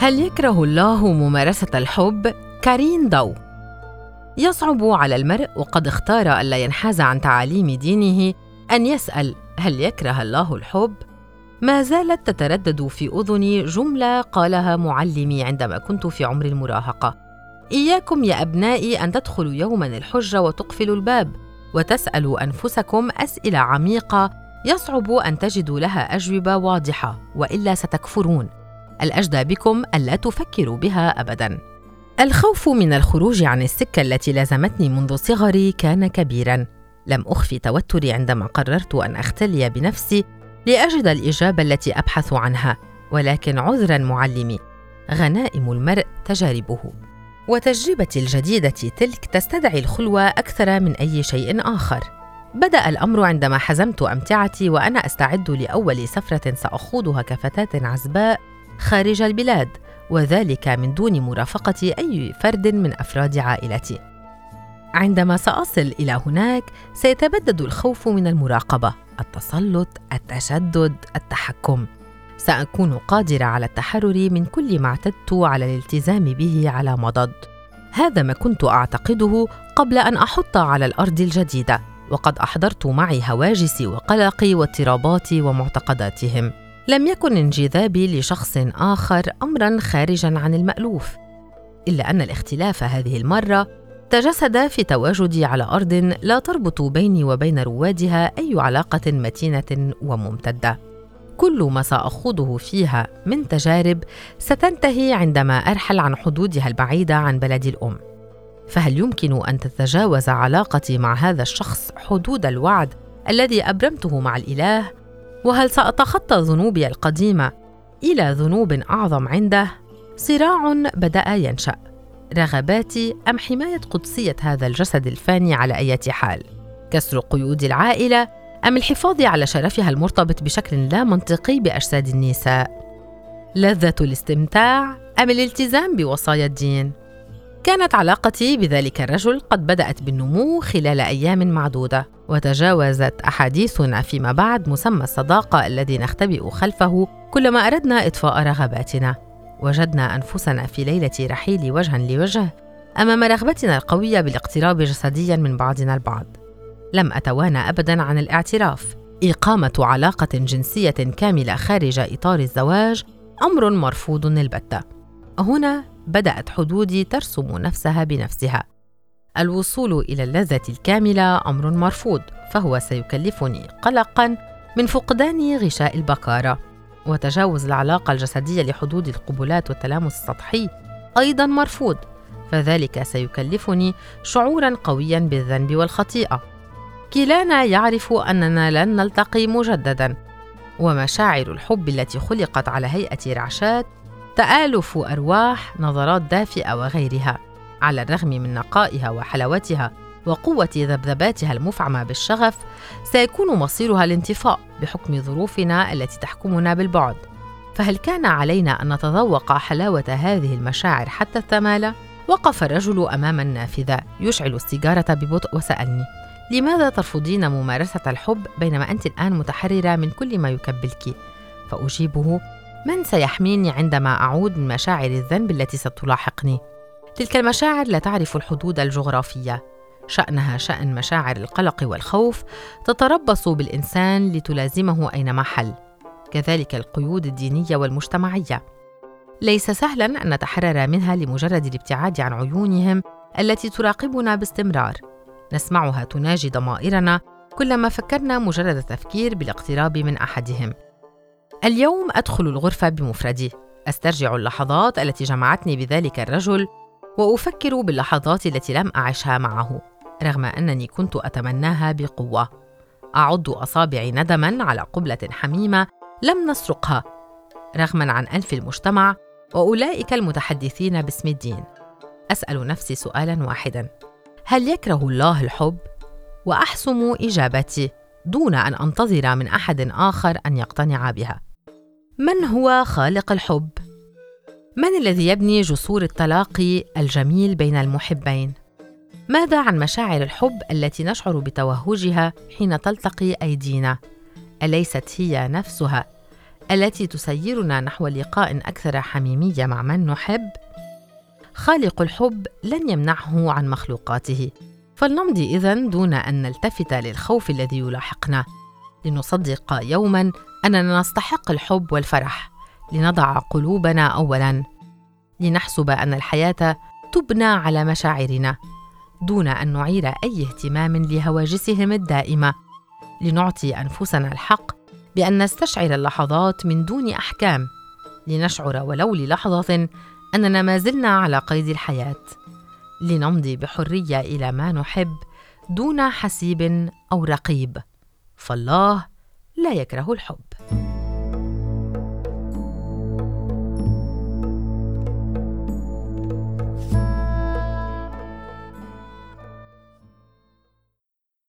هل يكره الله ممارسة الحب؟ كارين دو يصعب على المرء وقد اختار ألا ينحاز عن تعاليم دينه أن يسأل هل يكره الله الحب؟ ما زالت تتردد في أذني جملة قالها معلمي عندما كنت في عمر المراهقة إياكم يا أبنائي أن تدخلوا يوما الحجة وتقفلوا الباب وتسألوا أنفسكم أسئلة عميقة يصعب أن تجدوا لها أجوبة واضحة وإلا ستكفرون الأجدى بكم ألا تفكروا بها أبداً. الخوف من الخروج عن السكة التي لازمتني منذ صغري كان كبيراً. لم أخفي توتري عندما قررت أن أختلي بنفسي لأجد الإجابة التي أبحث عنها ولكن عذراً معلمي غنائم المرء تجاربه. وتجربتي الجديدة تلك تستدعي الخلوة أكثر من أي شيء آخر. بدأ الأمر عندما حزمت أمتعتي وأنا أستعد لأول سفرة سأخوضها كفتاة عزباء خارج البلاد وذلك من دون مرافقة أي فرد من أفراد عائلتي. عندما سأصل إلى هناك سيتبدد الخوف من المراقبة، التسلط، التشدد، التحكم. سأكون قادرة على التحرر من كل ما اعتدت على الالتزام به على مضض. هذا ما كنت أعتقده قبل أن أحط على الأرض الجديدة، وقد أحضرت معي هواجسي وقلقي واضطراباتي ومعتقداتهم. لم يكن انجذابي لشخص آخر أمرا خارجا عن المألوف إلا أن الاختلاف هذه المرة تجسد في تواجدي على أرض لا تربط بيني وبين روادها أي علاقة متينة وممتدة. كل ما سأخوضه فيها من تجارب ستنتهي عندما أرحل عن حدودها البعيدة عن بلدي الأم. فهل يمكن أن تتجاوز علاقتي مع هذا الشخص حدود الوعد الذي أبرمته مع الإله؟ وهل سأتخطى ذنوبي القديمة إلى ذنوب أعظم عنده؟ صراع بدأ ينشأ رغباتي أم حماية قدسية هذا الجسد الفاني على أي حال؟ كسر قيود العائلة أم الحفاظ على شرفها المرتبط بشكل لا منطقي بأجساد النساء؟ لذة الاستمتاع أم الالتزام بوصايا الدين؟ كانت علاقتي بذلك الرجل قد بدأت بالنمو خلال أيام معدودة وتجاوزت أحاديثنا فيما بعد مسمى الصداقة الذي نختبئ خلفه كلما أردنا إطفاء رغباتنا. وجدنا أنفسنا في ليلة رحيل وجها لوجه أمام رغبتنا القوية بالاقتراب جسديا من بعضنا البعض. لم أتوانى أبدا عن الاعتراف. إقامة علاقة جنسية كاملة خارج إطار الزواج أمر مرفوض البتة. هنا بدأت حدودي ترسم نفسها بنفسها. الوصول إلى اللذة الكاملة أمر مرفوض فهو سيكلفني قلقا من فقدان غشاء البكاره وتجاوز العلاقة الجسدية لحدود القبلات والتلامس السطحي أيضا مرفوض فذلك سيكلفني شعورا قويا بالذنب والخطيئة. كلانا يعرف أننا لن نلتقي مجددا. ومشاعر الحب التي خلقت على هيئة رعشات تآلف أرواح نظرات دافئة وغيرها على الرغم من نقائها وحلاوتها وقوة ذبذباتها المفعمة بالشغف سيكون مصيرها الانطفاء بحكم ظروفنا التي تحكمنا بالبعد فهل كان علينا أن نتذوق حلاوة هذه المشاعر حتى الثمالة؟ وقف الرجل أمام النافذة يشعل السيجارة ببطء وسألني لماذا ترفضين ممارسة الحب بينما أنت الآن متحررة من كل ما يكبلك؟ فأجيبه من سيحميني عندما أعود من مشاعر الذنب التي ستلاحقني؟ تلك المشاعر لا تعرف الحدود الجغرافية. شأنها شأن مشاعر القلق والخوف تتربص بالإنسان لتلازمه أينما حل. كذلك القيود الدينية والمجتمعية. ليس سهلا أن نتحرر منها لمجرد الابتعاد عن عيونهم التي تراقبنا باستمرار. نسمعها تناجي ضمائرنا كلما فكرنا مجرد التفكير بالاقتراب من أحدهم. اليوم أدخل الغرفة بمفردي. أسترجع اللحظات التي جمعتني بذلك الرجل وأفكر باللحظات التي لم أعشها معه رغم أنني كنت أتمناها بقوة. أعد أصابعي ندما على قبلة حميمة لم نسرقها رغما عن انف المجتمع وأولئك المتحدثين باسم الدين. أسأل نفسي سؤالا واحدا. هل يكره الله الحب؟ وأحسم إجابتي دون أن أنتظر من أحد آخر أن يقتنع بها. من هو خالق الحب؟ من الذي يبني جسور التلاقي الجميل بين المحبين؟ ماذا عن مشاعر الحب التي نشعر بتوهجها حين تلتقي أيدينا؟ أليست هي نفسها التي تسيرنا نحو لقاء أكثر حميمية مع من نحب؟ خالق الحب لن يمنعه عن مخلوقاته فلنمضي إذن دون أن نلتفت للخوف الذي يلاحقنا لنصدق يوما أننا نستحق الحب والفرح. لنضع قلوبنا اولا. لنحسب أن الحياة تبنى على مشاعرنا. دون أن نعير أي اهتمام لهواجسهم الدائمة. لنعطي أنفسنا الحق بأن نستشعر اللحظات من دون أحكام. لنشعر ولو للحظة أننا ما زلنا على قيد الحياة. لنمضي بحرية إلى ما نحب دون حسيب أو رقيب. فالله لا يكره الحب.